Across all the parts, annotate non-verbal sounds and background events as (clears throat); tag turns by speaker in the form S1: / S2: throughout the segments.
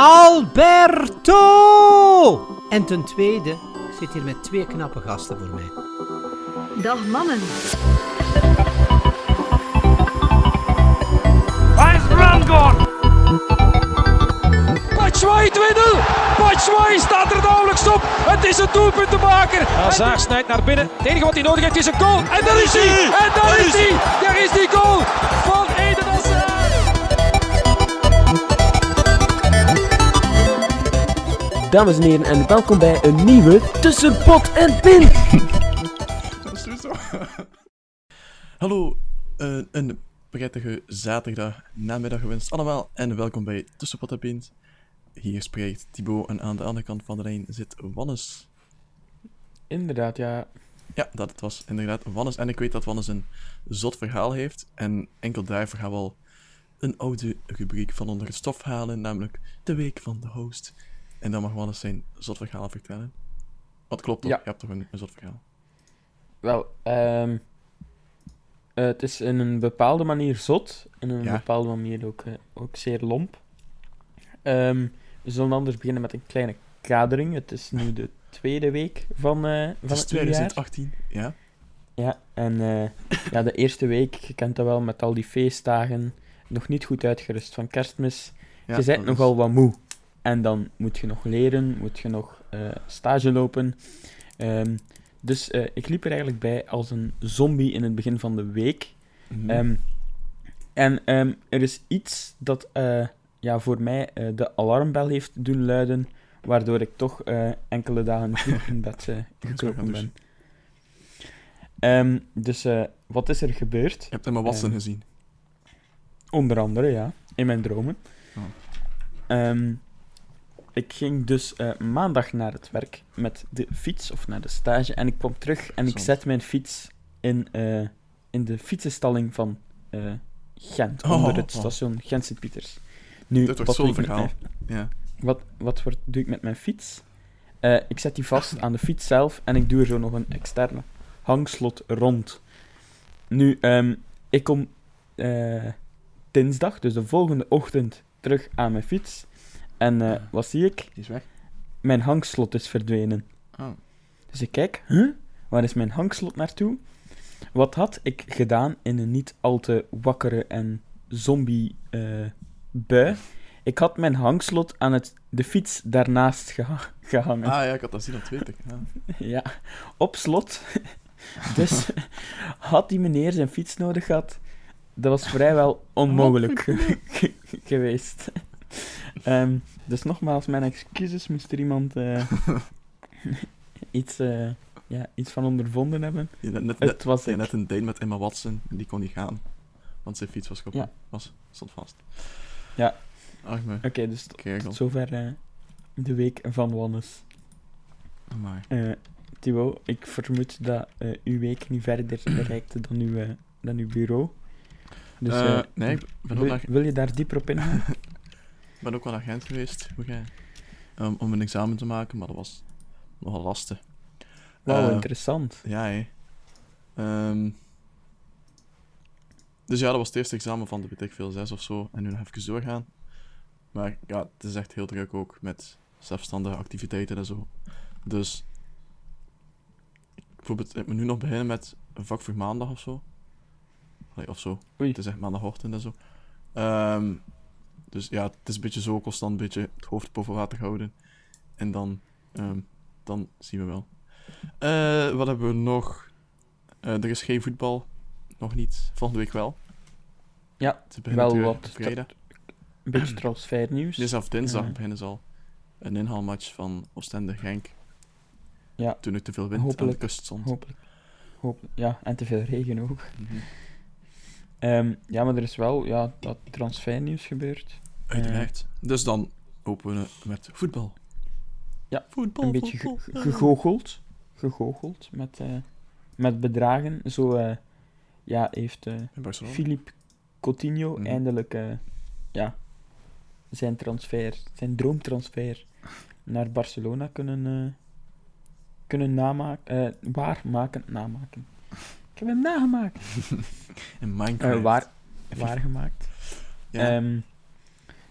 S1: Alberto! En ten tweede, ik zit hier met twee knappe gasten voor mij.
S2: Dag mannen.
S3: Waar is Rangor? Batshuayi 2-0. Batshuayi staat er nauwelijks op. Het is een doelpuntenmaker. Hazard snijdt naar binnen. Het enige wat hij nodig heeft is een goal. En daar is hij. En daar is hij. Daar is die goal van
S4: Dames en heren, en welkom bij een nieuwe Tussen Pot en Pin.
S5: Is sowieso. (laughs) Hallo, eh, een prettige zaterdag namiddag gewenst allemaal en welkom bij Tussenpot en Pint. Hier spreekt Thibaut en aan de andere kant van de lijn zit Wannes.
S4: Inderdaad, ja.
S5: Ja, dat het was inderdaad Wannes. En ik weet dat Wannes een zot verhaal heeft. En enkel daarvoor gaan we al een oude rubriek van onder het stof halen, namelijk de week van de host. En dan mag Wannes zijn zot verhaal vertellen. Wat klopt toch?
S4: Ja.
S5: Je hebt toch een, een zot verhaal?
S4: Wel, ehm eh, het is in een bepaalde manier zot, in een
S5: Ja.
S4: bepaalde manier ook, eh, ook zeer lomp. Ehm, we zullen anders beginnen met een kleine kadering. Het is nu de (laughs) tweede week van, eh van
S5: Het is
S4: het nieuwjaar.
S5: 2018, ja.
S4: Ja, en eh, ja, de eerste week, je kent dat wel, met al die feestdagen, nog niet goed uitgerust van kerstmis.
S5: ja
S4: je bent nogal wat moe. En dan moet je nog leren, moet je nog eh, stage lopen. Ehm, dus eh, ik liep er eigenlijk bij als een zombie in het begin van de week.
S5: Mhm.
S4: Ehm, en ehm, er is iets dat eh, ja, voor mij de alarmbel heeft doen luiden, waardoor ik toch enkele dagen vroeg in bed (laughs) gekropen ben. Dus wat is er gebeurd?
S5: Je hebt hem Watson
S4: Ehm,
S5: gezien.
S4: Onder andere, ja. In mijn dromen.
S5: Oh.
S4: Ik ging dus eh, maandag naar het werk met de fiets, of naar de stage, en ik kwam terug en ik zet mijn fiets in, eh, in de fietsenstalling van eh, Gent,
S5: Oh,
S4: onder het
S5: oh.
S4: station Gent-Sint-Pieters. Nu,
S5: Dit wordt zo'n verhaal.
S4: mijn-
S5: Ja.
S4: wat, wat doe ik met mijn fiets? Ik zet die vast aan de fiets zelf en ik doe er zo nog een externe hangslot rond. Nu, ehm, ik kom dinsdag, dus de volgende ochtend, terug aan mijn fiets. En eh, wat zie ik?
S5: Die is weg.
S4: Mijn hangslot is verdwenen.
S5: Oh.
S4: Dus ik kijk, huh? waar is mijn hangslot naartoe? Wat had ik gedaan in een niet al te wakkere en zombie bui? Ik had mijn hangslot aan het, de fiets daarnaast geha- gehangen.
S5: Ah ja, ik had dat zien op Twitter. Ja. (laughs)
S4: Ja, op slot. (laughs) dus had die meneer zijn fiets nodig gehad, dat was vrijwel onmogelijk (laughs) ge- ge- geweest. (laughs) Ehm, dus nogmaals, mijn excuses, moest er iemand eh, (laughs) iets, eh, ja, iets van ondervonden hebben.
S5: Je net, net,
S4: Het was
S5: net een date met Emma Watson, die kon niet gaan. Want zijn fiets was kapot.
S4: Ja.
S5: Was, stond vast.
S4: Ja. Oké, dus tot, zover eh, de week van Wannes. Thibaut, ik vermoed dat uw week niet verder reikte dan uw, dan uw bureau. Dus
S5: nee, ik ben ook,
S4: wil, wil je daar dieper op ingaan? (laughs)
S5: ben ook wel naar Gent geweest, hoe jij? Ehm, om een examen te maken, maar dat was nogal lastig.
S4: Wauw,
S5: Eh,
S4: interessant.
S5: Ja. Ehm, dus ja, dat was het eerste examen van de ik veel, zes of zo. En nu nog even doorgaan. Maar ja, het is echt heel druk ook met zelfstandige activiteiten en zo. Dus bijvoorbeeld, ik moet nu nog beginnen met een vak voor maandag of zo. Allee, of zo.
S4: Oei.
S5: Het is echt maandagochtend en zo. Ehm, dus ja, het is een beetje zo, constant een beetje het hoofd boven water houden. En dan, ehm, dan zien we wel. Eh, wat hebben we nog? Eh, er is geen voetbal. Nog niet. Volgende week wel.
S4: Ja, wel wat
S5: Vrijdag.
S4: Een beetje transfernieuws.
S5: Dit is af dinsdag beginnen ze al. Een inhaalmatch van Oostende-Genk.
S4: Ja.
S5: Toen er te veel wind aan
S4: Hopelijk.
S5: de kust stond.
S4: Hopelijk. Hopelijk. Ja, en te veel regen ook.
S5: Mhm.
S4: Ehm, ja, maar er is wel ja, dat transfernieuws gebeurd.
S5: Uiteraard. Dus dan openen we met voetbal.
S4: Ja,
S5: voetbal.
S4: een beetje ge-
S5: voetbal.
S4: gegoocheld. Gegoocheld met, eh, met bedragen. Zo eh, ja, heeft eh. Philippe Coutinho
S5: Mhm.
S4: eindelijk ja, zijn transfer, zijn droomtransfer naar Barcelona kunnen, kunnen namaken. waarmaken, namaken. Ik heb hem nagemaakt. (laughs)
S5: In Minecraft.
S4: Eh, waar, waargemaakt.
S5: Ja.
S4: Ehm,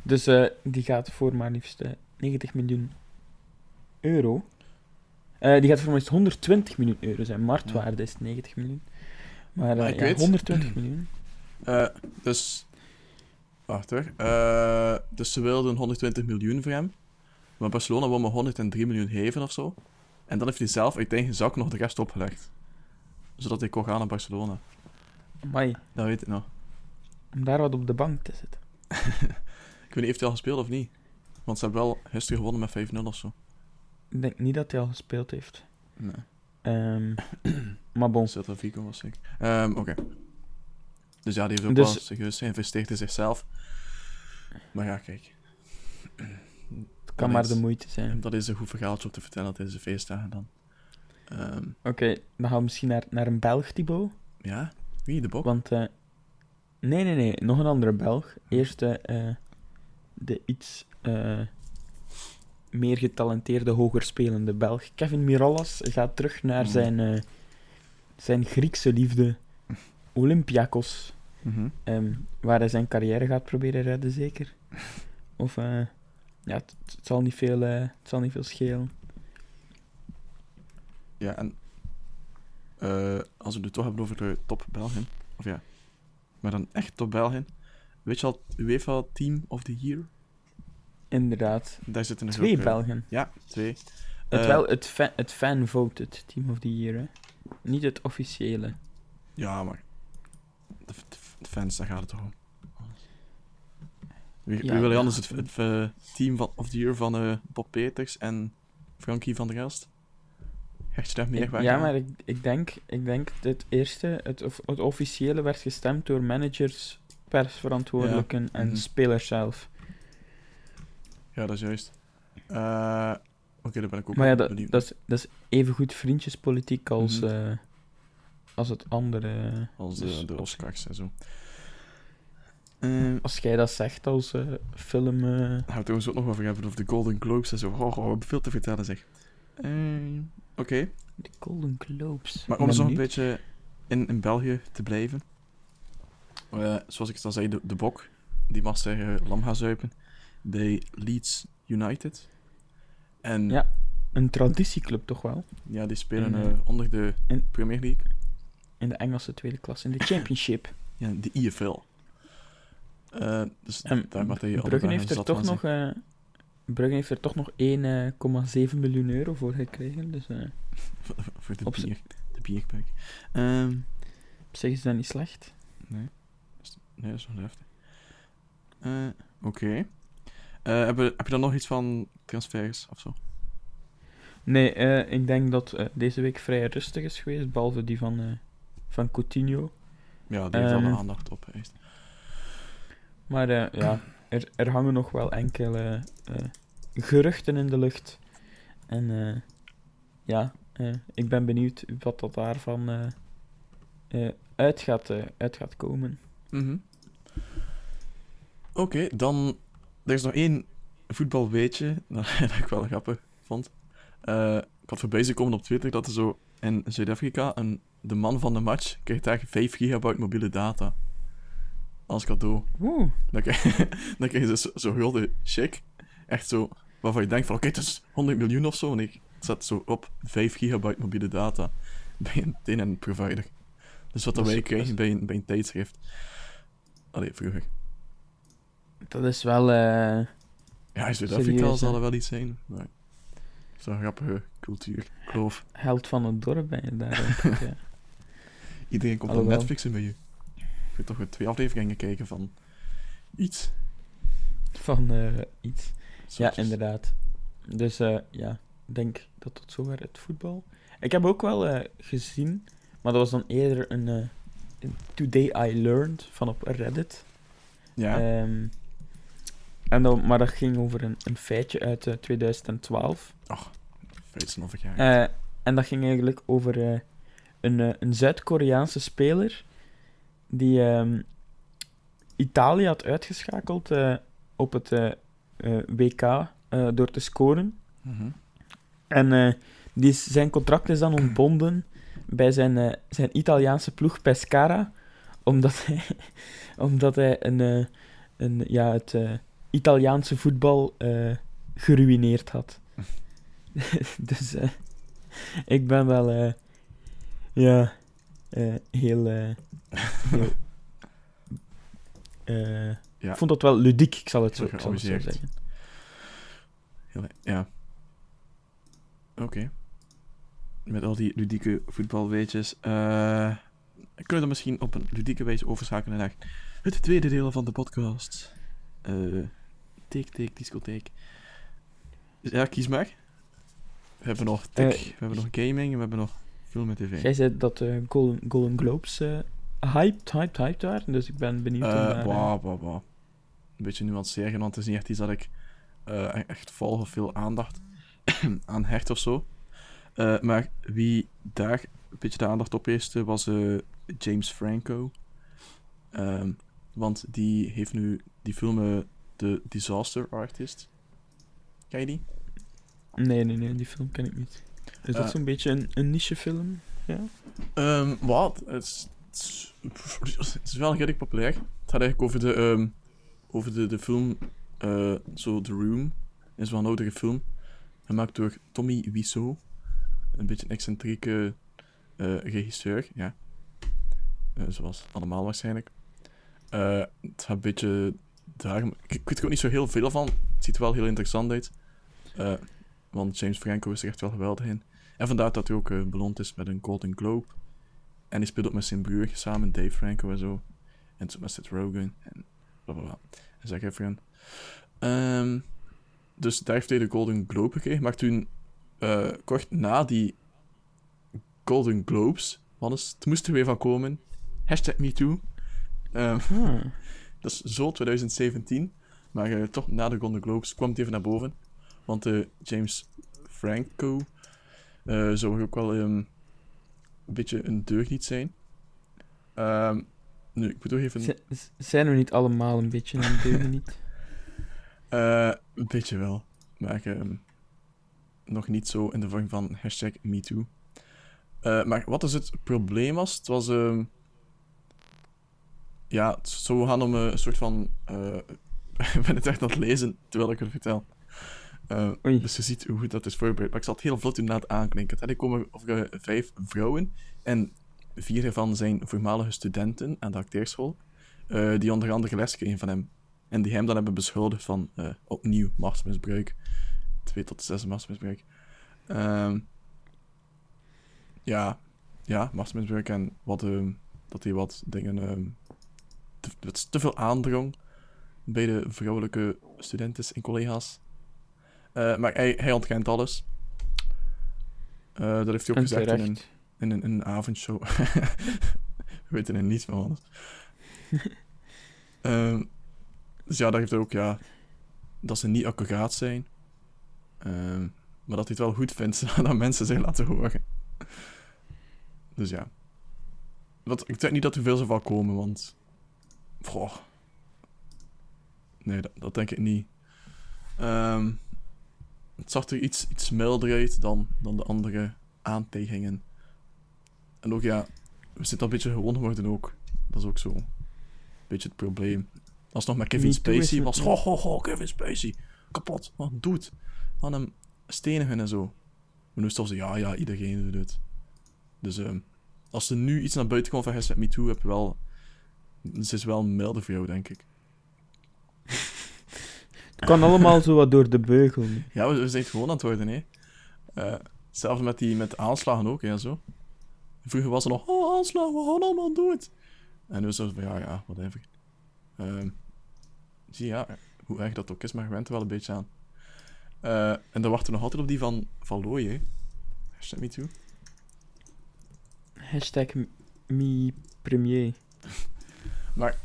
S4: Dus eh, die gaat voor maar liefst eh, 90 miljoen euro. Eh, die gaat voor maar liefst 120 miljoen euro zijn. Marktwaarde is 90 miljoen. Maar,
S5: Maar
S4: eh,
S5: ik
S4: ja,
S5: weet-
S4: 120 miljoen. (clears throat)
S5: Eh, dus... Wacht hoor. Eh, dus ze wilden 120 miljoen voor hem. Maar Barcelona wil maar 103 miljoen geven of zo. En dan heeft hij zelf uit eigen zak nog de rest opgelegd. Zodat hij kon gaan naar Barcelona.
S4: Amai,
S5: Dat weet ik nog.
S4: om daar wat op de bank te zitten. (laughs)
S5: Ik weet niet, heeft hij al gespeeld of niet? Want ze hebben wel gisteren gewonnen met 5-0 of zo.
S4: Ik denk niet dat hij al gespeeld heeft.
S5: Nee.
S4: Ehm, (clears throat) maar bon.
S5: Celta Vigo was ik. Ehm, Oké. Dus ja, die heeft ook
S4: Dus-
S5: wel serieus geïnvesteerd in zichzelf. Maar ja, kijk.
S4: Het kan maar de moeite zijn.
S5: Dat is een goed verhaaltje om te vertellen tijdens de feestdagen dan. Ehm,
S4: Oké, dan gaan we misschien naar, naar een Belg, Thibaut.
S5: ja, wie? De bok?
S4: Want, eh, nee, nee, nee, nog een andere Belg. Eerst eh, eh, de iets meer getalenteerde, hoger spelende Belg. Kevin Mirallas gaat terug naar
S5: Mhm.
S4: zijn, zijn Griekse liefde, Olympiakos.
S5: Mhm.
S4: ehm, waar hij zijn carrière gaat proberen redden, zeker. (laughs) Of, ja, het, het zal niet veel, het zal niet veel schelen.
S5: Ja, en eh, als we het toch hebben over de top Belgen, of ja, maar dan echt top Belgen, weet je al, het UEFA Team of the Year?
S4: Inderdaad.
S5: Daar zitten
S4: Twee
S5: ook, eh,
S4: Belgen.
S5: Ja, twee.
S4: Het,
S5: Eh,
S4: wel, het, het fan-voted Team of the Year, hè. Niet het officiële.
S5: Ja, maar de, de- de fans, daar gaat het toch om. Wie,
S4: Ja,
S5: wil je anders het, het, eh, team van, of the year van eh, Bob Peters en Frankie van der Elst? Hecht je daar meer
S4: ja, maar ik, ik denk, ik denk dat het eerste, het, of- het officiële, werd gestemd door managers, persverantwoordelijken en
S5: mhm.
S4: spelers zelf.
S5: Ja, dat is juist. Eh, Oké, daar ben ik ook
S4: Maar ja, dat, dat, is, dat is even goed vriendjespolitiek als,
S5: Mhm.
S4: eh, als het andere.
S5: Als de,
S4: dus
S5: de Oscars en zo. Eh,
S4: Als jij dat zegt als eh, film. eh,
S5: gaan we het ook nog over hebben over de Golden Globes en zo. Oh, oh, we hebben veel te vertellen, zeg. Eh, Oké,
S4: de Golden Globes.
S5: maar om zo een beetje in, in België te blijven. Eh, zoals ik het al zei, de, de Bok, die mag zeggen lam gaan zuipen bij Leeds United. En
S4: Ja. Een traditieclub toch wel?
S5: ja, die spelen
S4: En,
S5: eh, onder de Premier League.
S4: In de Engelse tweede klas, in de Championship. (laughs)
S5: Ja, de IFL. Eh, dus
S4: En
S5: daar mag hij
S4: Bruggen heeft er toch nog. eh Brugge heeft er toch nog 1,7 miljoen euro voor gekregen. Dus eh, (laughs)
S5: Voor de
S4: op
S5: bier. De. Ehm
S4: op zich is dat niet slecht.
S5: nee. Nee, dat is wel heftig. Eh, Oké. Eh, heb, je- heb je dan nog iets van transfers of zo?
S4: Nee, eh, ik denk dat eh, deze week vrij rustig is geweest, behalve die van, eh, van Coutinho.
S5: Ja, die heeft wel de
S4: Ehm,
S5: aandacht op. Echt.
S4: Maar eh, ja, er, er hangen nog wel enkele eh, geruchten in de lucht. En eh, ja, eh, ik ben benieuwd wat dat daarvan uit, gaat, uit gaat komen.
S5: Mhm. Oké, dan... Er is nog één voetbalweetje (laughs) dat, ik wel grappig vond. Ik had voorbij op Twitter dat er zo in Zuid-Afrika de man van de match krijgt daar 5 gigabyte mobiele data. Als cadeau.
S4: Oeh,
S5: Dan krijg, (laughs) dan krijg je dus zo- zo'n gulden check. Echt zo, waarvan je denkt van, oké, het is 100 miljoen of zo. En ik zet zo op 5 gigabyte mobiele data bij een, een provider. Dus wat dan wij krijgen bij een, bij een tijdschrift. Allee, vroeger.
S4: dat is wel... eh,
S5: Ja, in Zuid-Afrika zal er wel iets zijn. Maar zo'n grappige cultuur, geloof.
S4: held van het dorp ben je daar. (laughs) ja.
S5: Iedereen komt op
S4: Alhoewel.
S5: Netflix bij je. Ik toch weer twee afleveringen kijken van iets.
S4: Van eh, iets. Ja, inderdaad. Dus eh, ja, ik denk dat tot zover het voetbal. Ik heb ook wel eh, gezien, maar dat was dan eerder een, een Today I Learned van op Reddit.
S5: Ja,
S4: Ehm, en dan, maar dat ging over een, een feitje uit eh, 2012.
S5: feitsen of ik ja.
S4: Eh, en dat ging eigenlijk over een, een Zuid-Koreaanse speler die ehm, Italië had uitgeschakeld eh, op het eh, eh, WK door te scoren.
S5: Mhm.
S4: En die is, zijn contract is dan ontbonden (clears throat) bij zijn, zijn Italiaanse ploeg Pescara, omdat (laughs) hij, omdat hij een, een, ja, het Italiaanse voetbal geruineerd had. (laughs) dus ik ben wel, ja, heel, eh,
S5: Ja.
S4: ik vond dat wel ludiek, ik zal het zo, zal het zo
S5: geamuseerd.
S4: zeggen.
S5: Heel, ja. Oké. Met al die ludieke voetbalweetjes. eh kunnen we dan misschien op een ludieke wijze overschakelen naar het tweede deel van de podcast. Eh Take, take, discotheek. Dus ja, kies maar. We hebben nog tech, we hebben nog gaming en we hebben nog film en tv.
S4: Jij zei dat de Golden, Golden Globes hyped, hyped, hyped waren, dus ik ben benieuwd daar, eh,
S5: bah, bah, bah. Een beetje nuanceren, want het is niet echt iets dat ik eh, echt volg of veel aandacht (clears throat) aan hecht of zo. Eh, maar wie daar een beetje de aandacht op heeft, was eh, James Franco. Ehm, want die heeft nu die film The Disaster Artist. Ken je die?
S4: Nee, nee, nee, die film ken ik niet. Is dat zo'n beetje een, een nichefilm? Ja?
S5: Ehm wat? Het is, (laughs) het is wel redelijk populair. Het gaat eigenlijk over de, ehm, over de, de film eh, zo The Room. Is wel een oudere film. Gemaakt door Tommy Wiseau. Een beetje een excentrieke eh, regisseur, ja. Eh, zoals allemaal waarschijnlijk. Het gaat een beetje. Ik, weet er ook niet zo heel veel van. Het ziet er wel heel interessant uit. Want James Franco is er echt wel geweldig in. En vandaar dat hij ook beloond is met een Golden Globe. En hij speelt ook met zijn broer samen, Dave Franco en zo. En zo met Seth Rogen en bla bla bla. En Zac Efron. Ehm, dus daar heeft hij de Golden Globe gekregen. Maar toen, eh, kort na die Golden Globes, is, het moest er weer van komen. Hashtag MeToo.
S4: Ah. (laughs)
S5: dat is zo 2017. Maar eh, toch na de Golden Globes kwam het even naar boven. Want eh, James Franco eh, zou ook wel ehm, een beetje een deugniet zijn. Ehm, nu, ik moet ook even...
S4: Z- zijn we niet allemaal een beetje een deugen (laughs) niet?
S5: eh, een beetje wel. Maar ehm, nog niet zo in de vorm van hashtag MeToo. Eh, maar wat is het probleem was? Het was... ehm, ja, het zou gaan om eh, een soort van... (laughs) ik ben het echt aan het lezen terwijl ik het vertel.
S4: Oei.
S5: dus je ziet hoe goed dat is voorbereid. Maar ik zal het heel vlot doen na het aanklinken. Er komen over eh, vijf vrouwen. En vier ervan zijn voormalige studenten aan de acteerschool. eh, die onder andere les kregen van hem. En die hem dan hebben beschuldigd van eh, opnieuw machtsmisbruik. Twee tot zes machtsmisbruik. Ehm, ja, ja, machtsmisbruik en wat, ehm, dat hij wat dingen ehm, te, wat te veel aandrong bij de vrouwelijke studenten en collega's. Eh, maar hij, hij ontkent alles. Eh, dat heeft hij ook
S4: En
S5: gezegd in een, in een, in een avondshow. (laughs) We weten er niets van. (laughs) Ehm, dus ja, daar heeft hij ook, ja, dat ze niet accuraat zijn. Ehm, maar dat hij het wel goed vindt (laughs) dat mensen zich laten horen. Dus ja. Wat, ik denk niet dat er veel zou van komen, want... Goh. Nee, dat, dat denk ik niet. Ehm, het zag er iets, iets milder uit dan, dan de andere aantijgingen. En ook ja, we zitten een beetje gewoon geworden ook. Dat is ook zo. Een beetje het probleem. Als het nog met Kevin
S4: Me
S5: Spacey was. Ho, ho, ho, Kevin Spacey. Kapot. Wat doet? Aan hem stenigen en zo. Maar nu is al zo, ja, ja, iedereen doet het. Dus ehm, als er nu iets naar buiten komt van hashtag MeToo, heb je wel... Het is wel een milde voor jou, denk ik. (laughs)
S4: Het kan allemaal zo wat door de beugel.
S5: Ja, we, we zijn het gewoon aan het worden, hè. Zelfs met die met aanslagen ook, hè, zo. Vroeger was er nog, oh, aanslagen, we gaan allemaal dood. En nu is het van, ja, ja, whatever. Ehm zie je, ja, hoe erg dat ook is, maar je went er wel een beetje aan. Eh, en dan wachten we nog altijd op die van, van Looy, hè. Hashtag me too.
S4: Hashtag me premier. (laughs)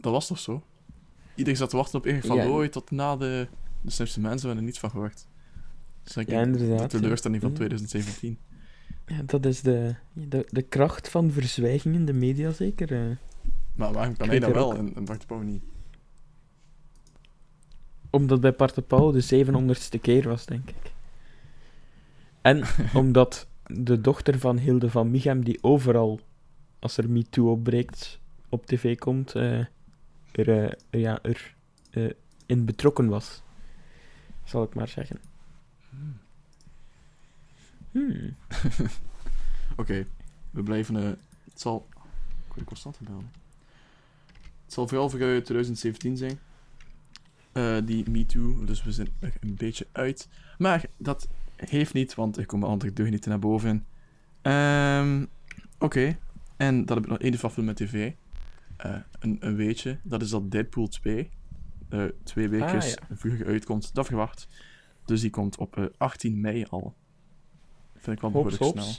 S5: Dat was toch zo? Iedereen zat te wachten op Erik van
S4: Ja.
S5: Looy tot na de, de slimste mensen, hebben er niets van gehoord. Dus
S4: Ja,
S5: ik, de
S4: inderdaad. ja.
S5: teleurstelling van
S4: Ja.
S5: 2017.
S4: Ja, dat is de, de, de kracht van verzwijging in de media, zeker. eh.
S5: Maar waarom kan hij dat wel en, en Bart de Pauw niet?
S4: Omdat bij Parte Pauw de 700ste keer was, denk ik. En (laughs) omdat de dochter van Hilde van Michem, die overal, als er MeToo opbreekt, op tv komt, eh, er, eh, ja, er eh, in betrokken was. Zal ik maar zeggen. Hmm. (laughs)
S5: Oké, we blijven... eh, het zal... Ik weet constant bellen. Het zal vooral voor eh, 2017 zijn. Eh, die Me Too, dus we zijn er een beetje uit. Maar dat heeft niet, want er komen andere deugnieten naar boven. Ehm, Oké, en dat heb ik nog één film met tv. Eh, een, een weetje, dat is dat Deadpool 2 eh, twee weken
S4: Ah, ja.
S5: vroeger uitkomt. Dat verwacht. Dus die komt op eh, 18 mei al. Vind ik wel behoorlijk snel.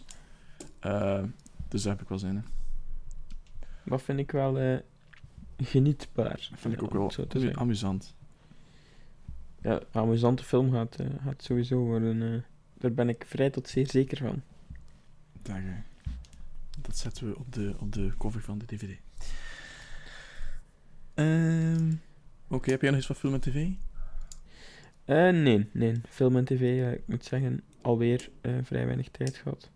S5: Eh, dus daar heb ik wel zin in.
S4: Dat vind ik wel eh, genietbaar.
S5: Dat vind ik ook wel amu- amusant.
S4: Ja, een amusante film gaat, eh, gaat sowieso worden. eh. daar ben ik vrij tot zeer zeker van.
S5: Eh, dat zetten we op de, op de cover van de DVD. Ehm, Oké, heb jij nog iets van film en tv?
S4: Eh, nee, nee. Film en tv, ik moet zeggen, alweer eh, vrij weinig tijd gehad.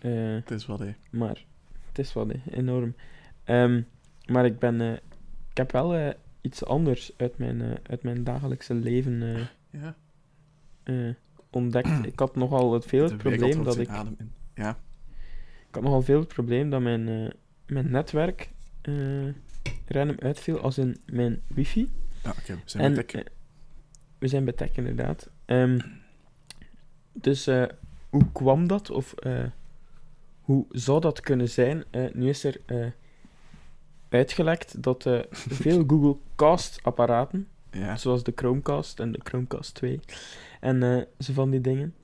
S4: Eh,
S5: Het is wat, hè.
S4: maar het is wat, hè, enorm. Ehm, maar ik ben... ik heb wel iets anders uit mijn, uit mijn dagelijkse leven
S5: Ja.
S4: ontdekt. (clears throat) Ik had nogal het veel het probleem dat ik...
S5: adem in. Ja.
S4: Ik had nogal veel het probleem dat mijn, mijn netwerk random uitviel, als in mijn wifi.
S5: Ja, oké. we zijn
S4: En,
S5: met tech.
S4: eh, we zijn bij tech, inderdaad. Ehm, dus eh, hoe kwam dat? Of eh, hoe zou dat kunnen zijn? Nu is er uitgelekt dat (laughs) veel Google Cast-apparaten,
S5: Ja.
S4: zoals de Chromecast en de Chromecast 2, en zo van die dingen,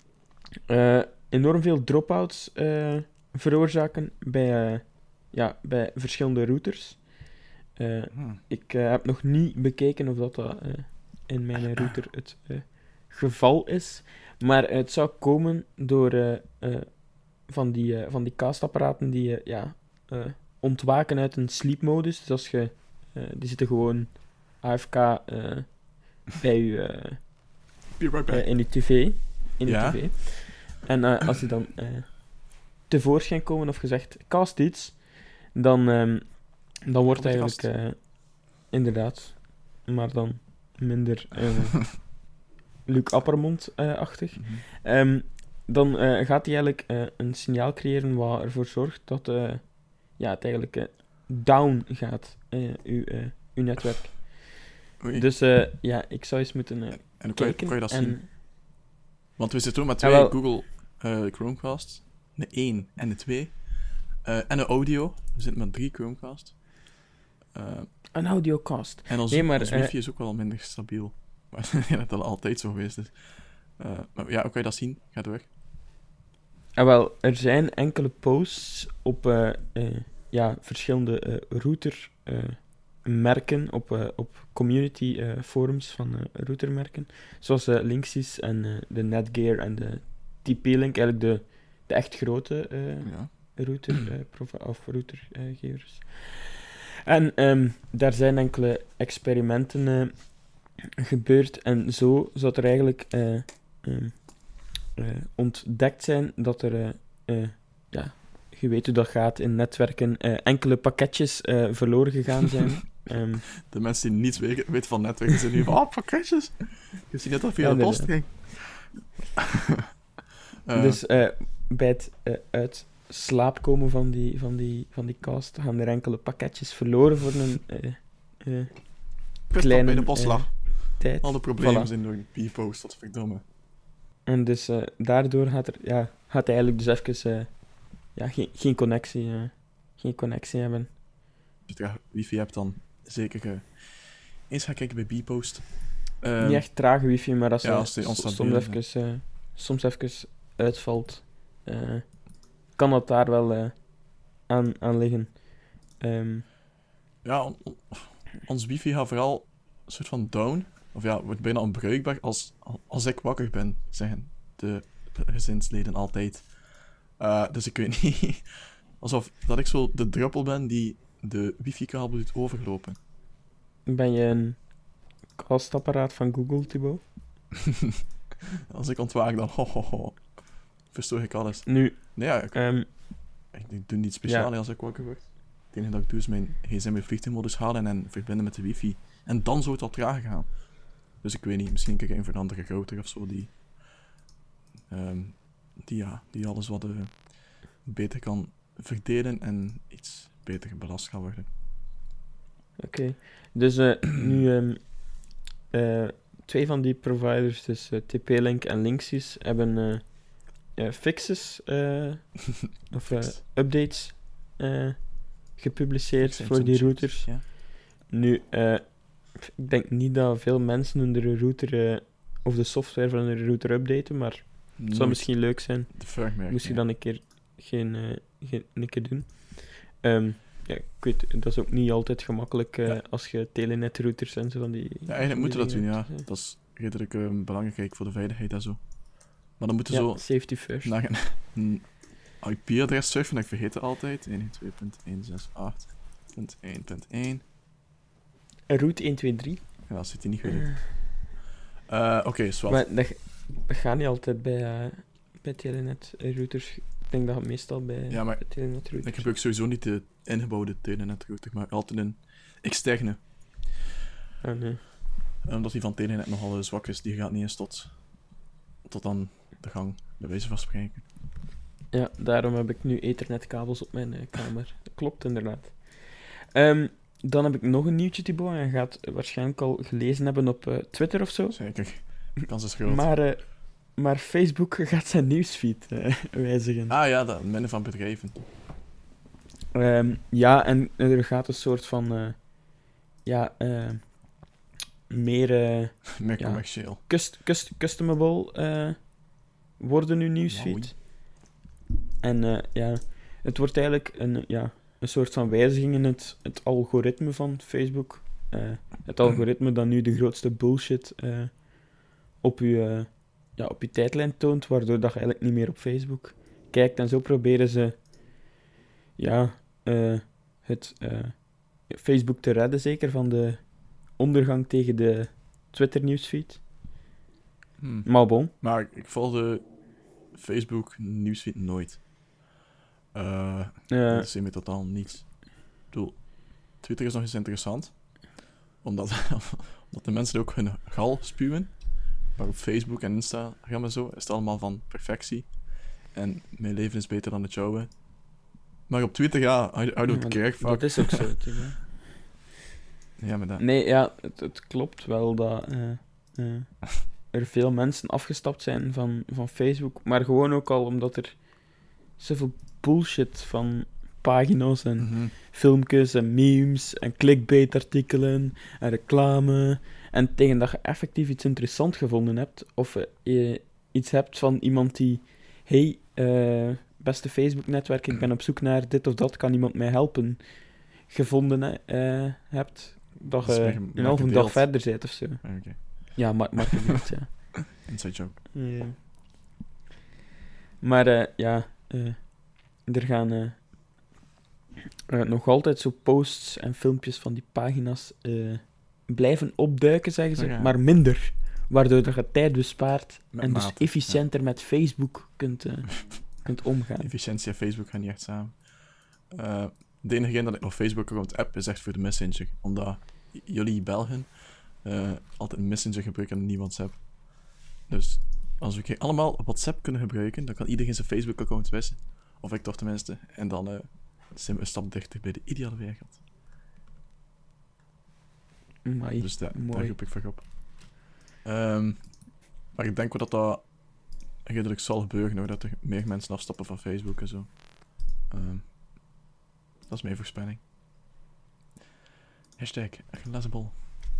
S4: enorm veel dropouts veroorzaken bij, ja, bij verschillende routers. Eh,
S5: Hm.
S4: ik eh, heb nog niet bekeken of dat, dat eh, in mijn router het geval is. Maar het zou komen door van, die, van die castapparaten die ja, ontwaken uit een sleepmodus. Dus als je, die zitten gewoon AFK bij je, (laughs)
S5: right
S4: in je tv. In tv. En als die dan tevoorschijn komen of gezegd cast iets, dan, ehm, dan wordt eigenlijk eh, inderdaad, maar dan minder eh (laughs) Luc Appermond-achtig.
S5: Mhm.
S4: Ehm, dan eh, gaat hij eigenlijk eh, een signaal creëren wat ervoor zorgt dat eh, ja, het eigenlijk eh, down gaat, eh, uw, eh, uw netwerk.
S5: Oei.
S4: Dus eh, ja, ik zou eens moeten eh,
S5: en hoe kan je,
S4: kijken.
S5: kan je dat
S4: en,
S5: zien? Want we zitten toen met twee
S4: wel-
S5: Google eh, Chromecast. De 1 en de 2. Eh, en de audio. We zitten met drie Chromecast. Eh,
S4: Een audiocast.
S5: en ons,
S4: Nee, maar,
S5: ons
S4: eh,
S5: wifi is ook wel minder stabiel. Maar (laughs) ik denk dat dat altijd zo geweest is. Eh, maar ja, hoe kan je dat zien? Ga door.
S4: Ah, wel, er zijn enkele posts op ja, verschillende routermerken, op, op community forums van routermerken, zoals Linksys en de Netgear en de TP-Link, eigenlijk de, de echt grote
S5: Ja.
S4: router, of routergevers. En ehm, daar zijn enkele experimenten eh, gebeurd en zo zou er eigenlijk eh, ehm, eh, ontdekt zijn dat er, ja, je weet hoe dat gaat in netwerken, enkele pakketjes verloren gegaan zijn. (laughs) Ehm,
S5: De mensen die niets weten weten van netwerken zijn nu van, oh, pakketjes. Je ziet net dat via
S4: Ja,
S5: de post ging. (laughs)
S4: Dus bij het uit slaap komen van die, van, die, van die cast gaan er enkele pakketjes verloren voor een
S5: pist op
S4: kleine
S5: bij de
S4: eh, tijd.
S5: Al de problemen
S4: Voilà.
S5: zijn door die post dat verdomme.
S4: En dus daardoor gaat er ja, gaat eigenlijk dus even ja, geen, geen, connectie, geen connectie hebben.
S5: Als je wifi hebt, dan zeker eens gaan kijken bij Bpost. Ehm,
S4: Niet echt trage wifi, maar als,
S5: ja, als
S4: soms, even, soms even uitvalt, kan dat daar wel eh, aan, aan liggen. Ehm,
S5: Ja, on- on- ons wifi gaat vooral een soort van down. Of ja, wordt bijna onbruikbaar als, als ik wakker ben, zeggen de gezinsleden altijd. Eh, dus ik weet (laughs) niet. Alsof dat ik zo de druppel ben die de wifi-kabel doet overlopen.
S4: ben je een kastapparaat van Google, Thibaut? (laughs)
S5: Als ik ontwaak, dan (laughs) ho, ho, ho. Verstoor ik alles.
S4: Nu,
S5: Nee, ja, ik,
S4: ehm,
S5: ik, ik doe niets speciaals als ik wakker word. Het enige dat ik doe is mijn gsm in vliegtuigmodus halen en verbinden met de wifi. En dan zou het al traag gaan. Dus ik weet niet, misschien kijk ik een andere router of zo die, ehm, die, ja, die alles wat eh, beter kan verdelen en iets beter belast kan worden.
S4: Oké. Dus eh, (clears throat) nu, ehm, eh, twee van die providers, dus TP-Link en Linksys, hebben fixes eh, (laughs) of eh, updates eh, gepubliceerd voor die routers.
S5: Ja.
S4: Nu, eh, ik denk niet dat veel mensen hun router eh, of de software van hun router updaten, maar het zou misschien leuk zijn.
S5: de
S4: Moest je
S5: ja.
S4: dan een keer geen, eh, geen, een keer doen. Ehm, ja, ik weet, dat is ook niet altijd gemakkelijk eh,
S5: Ja.
S4: als je telenet-routers en zo van die...
S5: Ja, eigenlijk moeten dat doen, ja. Dat is redelijk eh, belangrijk voor de veiligheid en zo. Maar dan moeten
S4: Ja,
S5: zo
S4: safety first.
S5: naar een, een IP-adres surfen, dat ik vergeet het altijd. 192.168.1.1.
S4: Route 123.
S5: Ja, dat zit hij niet goed in. Eh, Oké, zwart.
S4: Maar dat, dat gaat niet altijd bij, eh, bij telenet-routers. Ik denk dat het meestal bij,
S5: Ja, maar
S4: bij telenet-routers...
S5: Ik gebruik sowieso niet de ingebouwde telenet router, maar altijd een externe.
S4: Ah, nee.
S5: Omdat die van telenet nogal eh, zwak is, die gaat niet eens tot, tot aan de gang, bij wijze van spreken.
S4: Ja, daarom heb ik nu ethernetkabels op mijn eh, kamer. Dat klopt inderdaad. Ehm, dan heb ik nog een nieuwtje, Thibaut. En je gaat waarschijnlijk al gelezen hebben op eh, Twitter of zo.
S5: Zeker. De kans is groot.
S4: Maar, eh, maar Facebook gaat zijn nieuwsfeed wijzigen.
S5: Ah ja, dat minnen van bedrijven.
S4: Ehm, ja, en er gaat een soort van... ja, meer
S5: Meer
S4: Ja.
S5: commercieel.
S4: cust, cust, customable worden nu nieuwsfeed.
S5: Mooi.
S4: En eh, ja, het wordt eigenlijk een, ja, een soort van wijziging in het, het algoritme van Facebook. Eh, het algoritme dat nu de grootste bullshit eh, op, je, ja, op je tijdlijn toont, waardoor dat je eigenlijk niet meer op Facebook kijkt. En zo proberen ze ja, het Facebook te redden, zeker van de ondergang tegen de Twitter-nieuwsfeed.
S5: Hm.
S4: Maar bon.
S5: Maar ik volgde Facebook nieuwsfeed nooit. Eh
S4: eh,
S5: Dat is me totaal niets. Ik bedoel, Twitter is nog eens interessant. Omdat, (laughs) omdat de mensen ook hun gal spuwen. Maar op Facebook en Instagram en zo is het allemaal van perfectie. En mijn leven is beter dan het jouwe. Maar op Twitter, ja, I, I don't
S4: Ja,
S5: care. Fuck.
S4: Dat is ook zo. (laughs)
S5: Ja, maar dat...
S4: Nee, ja, het, het klopt wel dat eh, er veel mensen afgestapt zijn van, van Facebook. Maar gewoon ook al omdat er zoveel bullshit van pagina's en
S5: Mhm.
S4: filmpjes en memes en clickbait-artikelen en reclame. En tegen dat je effectief iets interessant gevonden hebt, of eh, je iets hebt van iemand die, hey, eh, beste Facebook-netwerk, ik ben op zoek naar dit of dat, kan iemand mij helpen, gevonden eh, hebt, dat je een halve dag verder bent of zo.
S5: Oké,
S4: Ja, maar, maar gedeeld, ja. (laughs)
S5: inside joke.
S4: Ja. Maar eh, ja, eh, er gaan eh, eh, nog altijd zo posts en filmpjes van die pagina's eh, blijven opduiken, zeggen ze,
S5: Ja.
S4: maar minder. Waardoor dat je tijd bespaart
S5: Met
S4: en dus
S5: mate,
S4: efficiënter met Facebook kunt, eh, (laughs) kunt omgaan.
S5: Efficiëntie en Facebook gaan niet echt samen. Eh, de enige reden dat ik nog Facebook-account app is echt voor de Messenger. Omdat j- jullie Belgen eh, altijd een Messenger gebruiken en niet WhatsApp. Dus als we allemaal WhatsApp kunnen gebruiken, dan kan iedereen zijn Facebook-account wissen. Of ik toch tenminste. En dan eh, zijn we een stap dichter bij de ideale wereld.
S4: Amai,
S5: Dus daar, daar roep ik voor op. Ehm, maar ik denk wel dat dat redelijk zal gebeuren, hoor, dat er meer mensen afstappen van Facebook en zo. Ehm, dat is mijn voorspelling. Hashtag.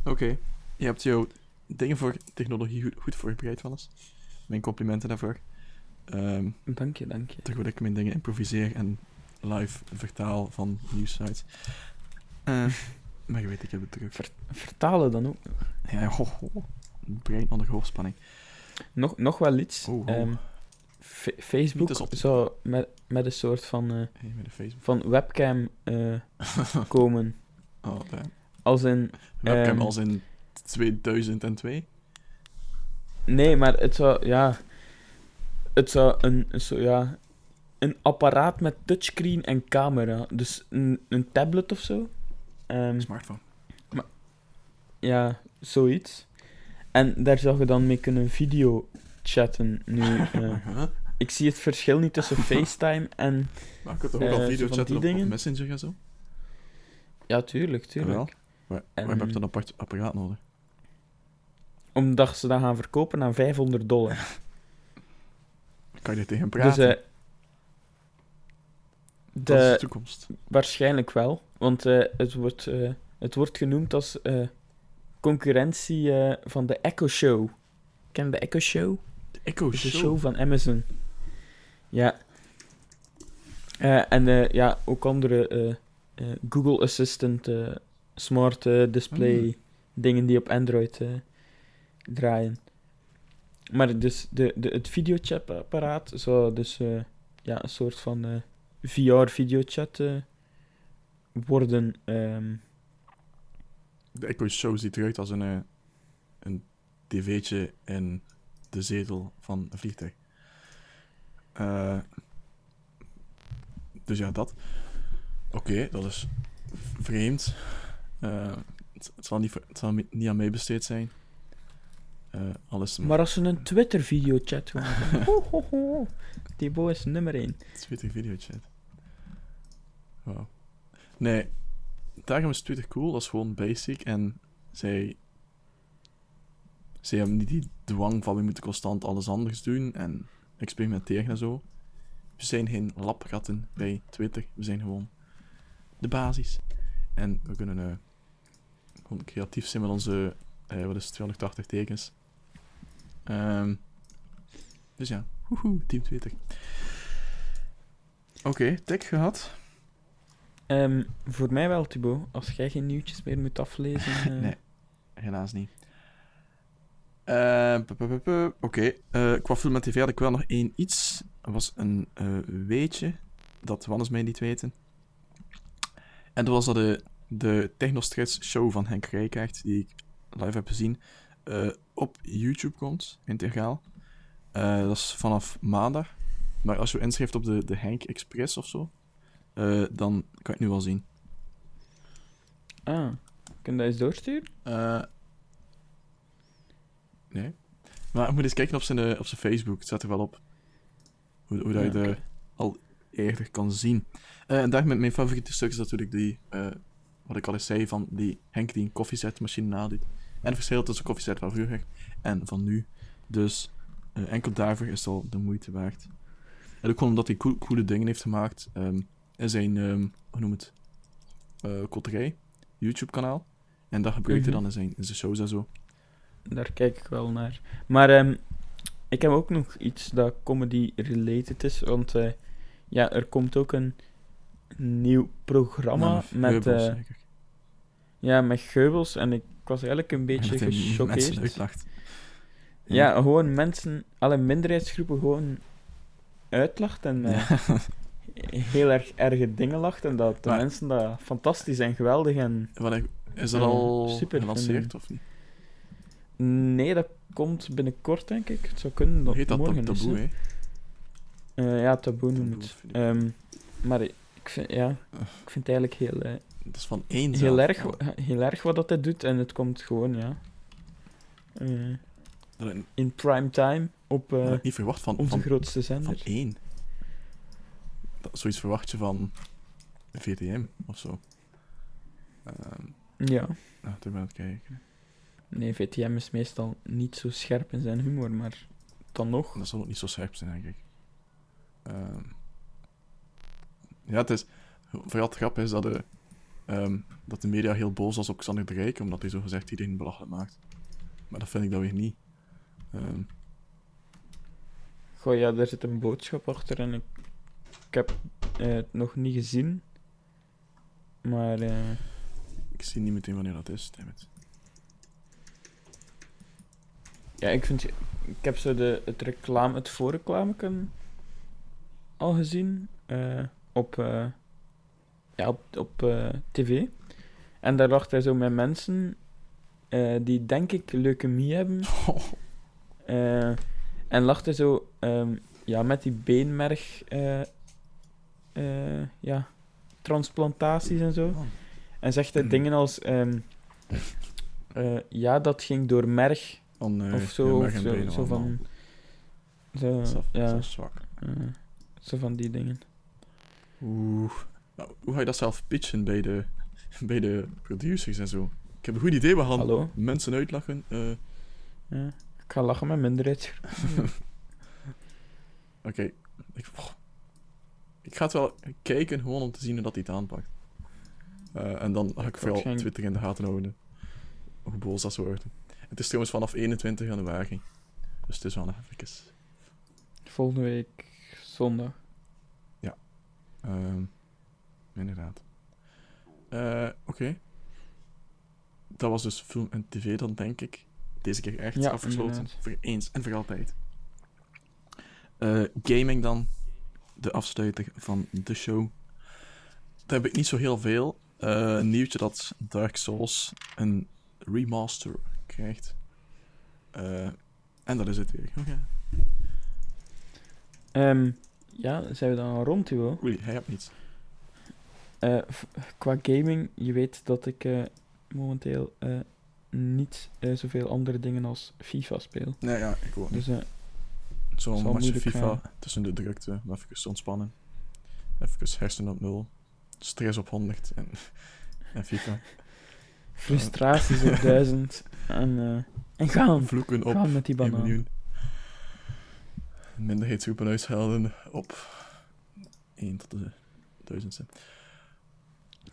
S5: Oké, je hebt jouw dingen voor technologie goed, goed voorbereid, Wannes. Mijn complimenten daarvoor. Ehm
S4: Dank je, dank je.
S5: terwijl ik mijn dingen improviseer en live vertaal van nieuwsites. Eh, (laughs) maar je weet, ik heb het terug.
S4: Vertalen dan ook.
S5: Ja, ho, ho. Brein onder hoofdspanning.
S4: Nog, nog wel iets.
S5: Oh, oh.
S4: Ehm, Fa- Facebook zou met, met een soort van, eh,
S5: Hey, met
S4: van webcam eh, (laughs) komen.
S5: oh, damn.
S4: Als in...
S5: Webcam
S4: Ehm,
S5: als in 2002.
S4: Nee, maar het zou, ja... Het zou een, een, zo, ja, een apparaat met touchscreen en camera. Dus een, een tablet of zo. Ehm,
S5: Smartphone.
S4: ja, zoiets. En daar zou je dan mee kunnen video chatten. Nu, (laughs) eh,
S5: Huh?
S4: ik zie het verschil niet tussen (laughs) FaceTime en...
S5: Maar ik kan toch ook
S4: Eh,
S5: al video
S4: van
S5: chatten
S4: die
S5: op, op
S4: dingen?
S5: Messenger en zo?
S4: Ja, tuurlijk, tuurlijk.
S5: Jawel. Maar
S4: En-
S5: heb je dan een apart apparaat nodig?
S4: Omdat ze dat gaan verkopen aan 500 dollar.
S5: Kan je tegen
S4: Dus
S5: praten?
S4: eh,
S5: dat is de
S4: de,
S5: toekomst.
S4: waarschijnlijk wel. Want eh, het, wordt, eh, het wordt genoemd als concurrentie van de Echo Show. Ken je de Echo Show?
S5: De Echo
S4: Dat de
S5: Show.
S4: van Amazon. Ja. En ja, ook andere Google Assistant, smart display
S5: Hmm.
S4: dingen die op Android draaien. Maar dus de, de, het videochat-apparaat zou dus eh, ja, een soort van eh, VR-videochat eh, worden. ehm,
S5: De Echo Show ziet eruit als een, een tv'tje in de zetel van een vliegtuig. Dus ja, dat. Oké, dat is vreemd. Het, zal niet, het zal niet aan mij besteed zijn. Eh alles
S4: maar als ze een Twitter-videochat (laughs) ho, ho, ho. Thibaut is nummer 1.
S5: Twitter videochat. Wauw. Nee, daarom is Twitter cool. Dat is gewoon basic. En zij... Zij hebben niet die dwang van we moeten constant alles anders doen en experimenteren en zo. We zijn geen labgatten bij Twitter. We zijn gewoon de basis. En we kunnen eh, gewoon creatief zijn met onze... eh, wat is het, 280 tekens. Ehm, dus ja, woehoe, Team Twitter. Oké, tech gehad.
S4: Ehm, voor mij wel, Thibaut. Als jij geen nieuwtjes meer moet aflezen. (laughs) eh,
S5: Nee. Helaas niet. Eh, pu. Oké, eh, qua film en tv had ik wel nog één iets. Dat was een eh, weetje dat Wannes mij niet weten. En dat was dat de, de Technostress show van Henk Rijkaard, die ik live heb gezien, eh, op YouTube komt, integraal. Eh, dat is vanaf maandag. Maar als je inschrijft op de, de Henk Express of zo, eh, dan kan je het nu wel zien.
S4: Ah, kun je dat eens doorsturen?
S5: Nee. Maar je moet eens kijken op zijn, op zijn Facebook. Het staat er wel op. Hoe, hoe dat je
S4: Ja,
S5: eh, al eerder kan zien. En daar met mijn favoriete stuk is natuurlijk die, wat ik al eens zei, van die Henk die een koffiezetmachine nadoet. En het verschil tussen koffiezet van vroeger en van nu. Dus eh, enkel daarvoor is het al de moeite waard. En ook omdat hij cool- coole dingen heeft gemaakt. ehm in zijn, ehm, hoe noem het, kotterij, YouTube-kanaal. En dat gebruikt hij
S4: Mhm.
S5: dan in zijn, in zijn shows en zo.
S4: Daar kijk ik wel naar. Maar ehm, ik heb ook nog iets dat comedy-related is. Want eh, ja, er komt ook een nieuw programma
S5: Nou,
S4: met,
S5: Geubels,
S4: ja, met geubels. En ik was eigenlijk een
S5: En
S4: beetje gechoqueerd.
S5: uitlacht.
S4: Ja, gewoon mensen, alle minderheidsgroepen gewoon uitlacht en eh,
S5: Ja.
S4: heel erg erge dingen lacht. En dat de
S5: Maar-
S4: mensen dat fantastisch en geweldig en...
S5: Wat ik- is dat
S4: Ja,
S5: al
S4: super
S5: gelanceerd of niet?
S4: Nee, dat komt binnenkort, denk ik. Het zou kunnen dat
S5: heet dat
S4: morgen is,
S5: taboe,
S4: hè.
S5: hè?
S4: Eh, ja, taboe noem het. Ehm, maar ik vind, ja, ik vind het eigenlijk heel, eh,
S5: Dat is van één
S4: heel, erg, heel erg wat dat hij doet. En het komt gewoon, ja, eh, in prime time op
S5: ik niet verwacht van,
S4: onze
S5: van,
S4: grootste
S5: van
S4: zender.
S5: één. Dat, zoiets verwacht je van VTM of zo. Ehm
S4: Ja,
S5: nou, toen ben ik aan het kijken.
S4: nee, VTM is meestal niet zo scherp in zijn humor, maar dan nog.
S5: Dat zal ook niet zo scherp zijn, denk ik. Ehm, ja, het is... Vooral het grap is dat de, ehm, dat de media heel boos was op Xander de Rijk, omdat hij zo gezegd iedereen belachelijk maakt. Maar dat vind ik dan weer niet. Ehm,
S4: Goh, ja, daar zit een boodschap achter en ik, ik heb eh, het nog niet gezien. Maar eh,
S5: ik zie niet meteen wanneer dat is, dammit.
S4: ja, ik vind... Ik heb zo de, het reclame, het voorreclameken al gezien. eh, op, eh, ja, op, op eh, tv. En daar lag hij zo met mensen eh, die, denk ik, leukemie hebben. (laughs) Eh, en lag hij zo ehm, ja, met die beenmerg... ja, transplantaties en zo. En zegt hij
S5: Mm.
S4: dingen als... ehm, eh, ja, dat ging door merg
S5: Oh nee,
S4: of zo,
S5: ja,
S4: of zo,
S5: benen
S4: zo
S5: allemaal.
S4: van... Zo,
S5: Dat is
S4: ja,
S5: zwak.
S4: zo van die dingen.
S5: Oeh. Hoe ga je dat zelf pitchen bij de, (laughs) bij de producers en zo? Ik heb een goed idee, we gaan
S4: Hallo?
S5: mensen uitlachen. eh,
S4: Ja. Ik ga lachen met minderheidsgroepen. (laughs) (laughs)
S5: Oké. Ik, oh. ik ga het wel kijken, gewoon om te zien hoe dat hij het aanpakt. Eh, en dan ga ik vooral Twitter in de gaten houden. Hoe boos dat worden. Het is trouwens vanaf 21 januari. Dus het is wel even.
S4: Volgende week zondag.
S5: Ehm inderdaad. Eh, Oké. Dat was dus film en tv dan, denk ik. Deze keer echt
S4: Ja,
S5: afgesloten.
S4: inderdaad.
S5: Voor eens en voor altijd. Eh, gaming dan. De afsluiter van de show. Daar heb ik niet zo heel veel. Eh, een nieuwtje dat Dark Souls een remaster krijgt. En dat is het weer. Oké.
S4: Ehm, ja, zijn we dan rond, Hugo?
S5: Oei, hij hebt niets.
S4: Eh, qua gaming, je weet dat ik eh, momenteel eh, niet zoveel andere dingen als FIFA speel.
S5: Nee, ja, ik ook niet.
S4: Dus eh,
S5: matchje
S4: moeilijk
S5: FIFA
S4: gaan.
S5: tussen de drukte, even ontspannen. Even hersenen op nul. Stress op 100 en, (laughs) en FIFA.
S4: frustraties op (laughs) duizend. En, eh, en gaan.
S5: Vloeken op
S4: Gaan met die
S5: 1
S4: banaan.
S5: Minderheidsgroepen uitschelden op 1 tot de duizendste.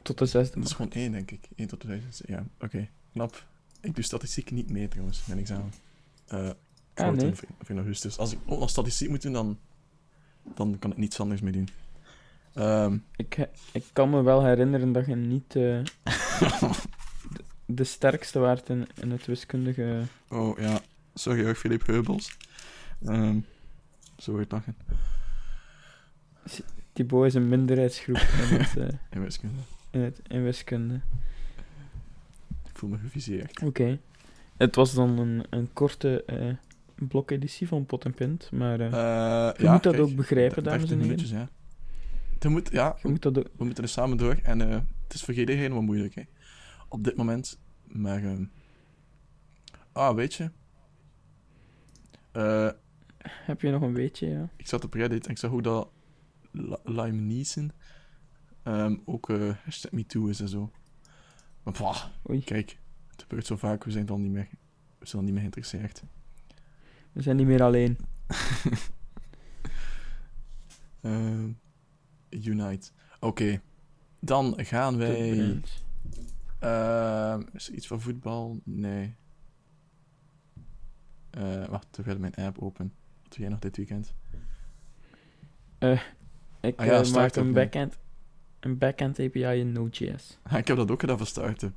S4: Tot de zesde.
S5: Dat is gewoon 1, denk ik. 1 tot de duizendste. Ja, oké. Knap. Ik doe statistiek niet mee trouwens, mijn examen. Ik
S4: Ah, nee.
S5: in augustus. Als ik ook nog statistiek moet doen, dan, dan kan ik niets anders meer doen. Ehm,
S4: Ik, ik kan me wel herinneren dat je niet eh, de, (laughs) de sterkste waard in, in het wiskundige.
S5: Oh ja, sorry hoor, Filip Heubels. Ehm zo wordt lachen.
S4: Thibaut is een minderheidsgroep in, het, eh, (laughs)
S5: In wiskunde.
S4: In, het, in wiskunde.
S5: Ik voel me geviseerd.
S4: Oké. Het was dan een, een korte eh, blokeditie van Pot en Pint, maar eh,
S5: Eh,
S4: je moet dat ook begrijpen, dames en
S5: 13
S4: heren.
S5: ja. Je moet, ja,
S4: Je moet dat ook...
S5: we moeten er samen door. En het is voor iedereen helemaal moeilijk, hè. Op dit moment. Maar, ah, weet je.
S4: Heb je nog een beetje, ja?
S5: ik zat op Reddit en ik zag hoe dat Lime Neeson ehm, ook eh hashtag MeToo is en zo. Maar kijk, het gebeurt zo vaak, we zijn dan niet meer, we zijn dan niet meer geïnteresseerd.
S4: we zijn niet meer alleen. (laughs)
S5: Ehm, Unite. Oké, dan gaan wij... Ehm, is er iets van voetbal? Nee. Eh, wacht, terwijl mijn app open. Wat doe jij nog dit weekend?
S4: Ik
S5: Ah ja,
S4: maak een backend, een backend API in Node.js.
S5: Ah, ik heb dat ook gedaan voor starten.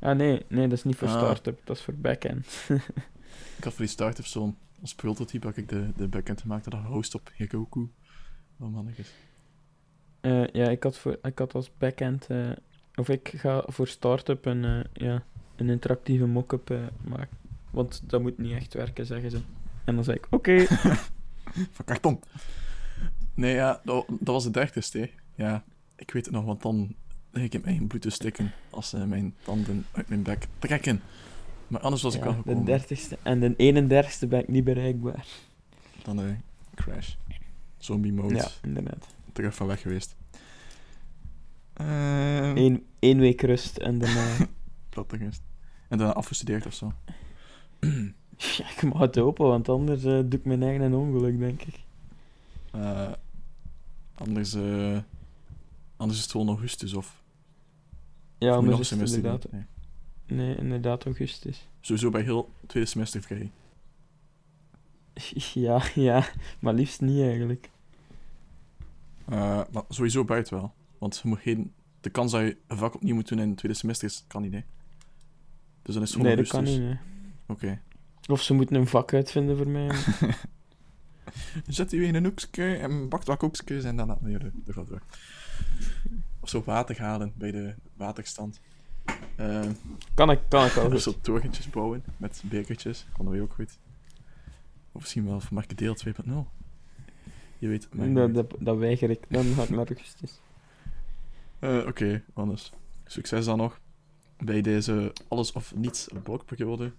S4: Ah nee, nee, dat is niet voor
S5: Ah.
S4: startup, dat is voor backend. (laughs)
S5: Ik had voor die start-up zo'n als prototype had ik de, de backend gemaakt. Dat host op Heroku. Wat mannetjes.
S4: Eh, ja, ik had, voor, ik had als backend, eh, of ik ga voor startup een, eh, ja, een interactieve mock-up maken. Want dat moet niet echt werken, zeggen ze. En dan zei ik, oké. (laughs)
S5: Van karton. Nee, ja, dat, dat was de dertigste. hè. Ja, ik weet het nog, want dan lig ik in mijn bloed te stikken als ze mijn tanden uit mijn bek trekken. Maar anders was ik wel
S4: de
S5: gekomen.
S4: dertigste en de 31ste ben ik niet bereikbaar.
S5: Dan eh, crash. Zombie mode.
S4: Ja, inderdaad.
S5: Terug van weg geweest. Ehm
S4: Eén, één week rust en daarna...
S5: platte rust. En daarna afgestudeerd of zo. (clears throat)
S4: ja, ik mag het hopen, want anders eh, doe ik mijn eigen een ongeluk, denk ik.
S5: Eh, anders, eh, anders is het gewoon augustus of.
S4: Ja, anders
S5: nog semester
S4: inderdaad...
S5: Nee.
S4: Nee, inderdaad augustus.
S5: Sowieso bij heel tweede semester vrij. (laughs)
S4: Ja, ja, maar liefst niet eigenlijk.
S5: Eh, maar sowieso buiten wel. Want je moet geen, de kans dat je een vak opnieuw moet doen in het tweede semester is, kan niet, hè. Dus dan is het gewoon
S4: Nee, dat
S5: augustus.
S4: kan niet.
S5: Oké.
S4: Of ze moeten een vak uitvinden voor mij. (laughs)
S5: Zet u in een hoekje en bakt wat koekjes en dan laat je gaat door. Of zo water halen bij de waterstand. Eh,
S4: Kan ik, kan ik wel (laughs)
S5: of zo torentjes bouwen met bekertjes. Kan dat ook goed. Of misschien wel voor Markedeel 2.0. Je weet het
S4: Dat, dat, dat weiger ik. Dan ga ik naar augustus.
S5: Eh, Oké, anders. Succes dan nog bij deze alles of niets blokperiode.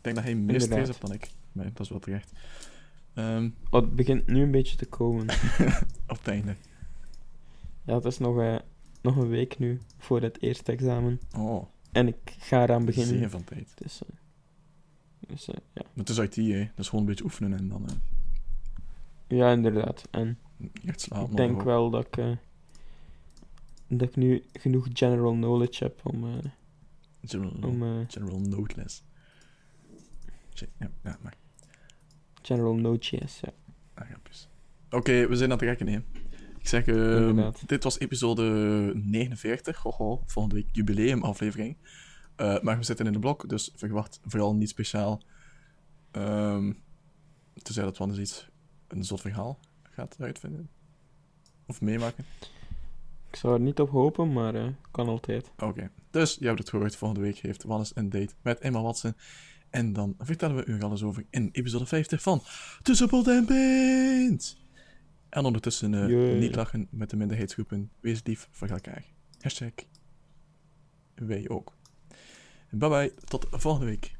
S5: denk dat hij meer stress hebt dan ik. Maar dat is wel terecht. Ehm,
S4: Oh, het begint nu een beetje te komen. (laughs)
S5: op het einde.
S4: Ja, het is nog, eh, nog een week nu voor het eerste examen.
S5: Oh,
S4: En ik ga eraan beginnen.
S5: zin van tijd.
S4: Dus, eh, dus eh, ja.
S5: Maar het is IT, hè. Dat is gewoon een beetje oefenen en dan
S4: ja, inderdaad. En
S5: echt slapen.
S4: ik denk wel dat ik, eh, dat ik nu genoeg general knowledge heb om, eh,
S5: General,
S4: om
S5: general Noteless. Ja, ja, maar...
S4: general Node.js. Ja.
S5: Ah. Oké, we zijn aan het rekken, hè. Ik zeg, ehm, dit was episode 49. Hoho, volgende week jubileumaflevering. Eh maar we zitten in de blok, dus verwacht vooral niet speciaal. Ehm tenzij dat eens iets, een zot verhaal gaat uitvinden. Of meemaken.
S4: Ik zou er niet op hopen, maar eh, kan altijd.
S5: Oké, dus je hebt het gehoord. Volgende week heeft Wannes een date met Emma Watson. En dan vertellen we u alles over in episode 50 van Tussen Pot en Pint. En ondertussen eh, niet lachen met de minderheidsgroepen. Wees lief voor elkaar. Hashtag wij ook. Bye bye, tot volgende week.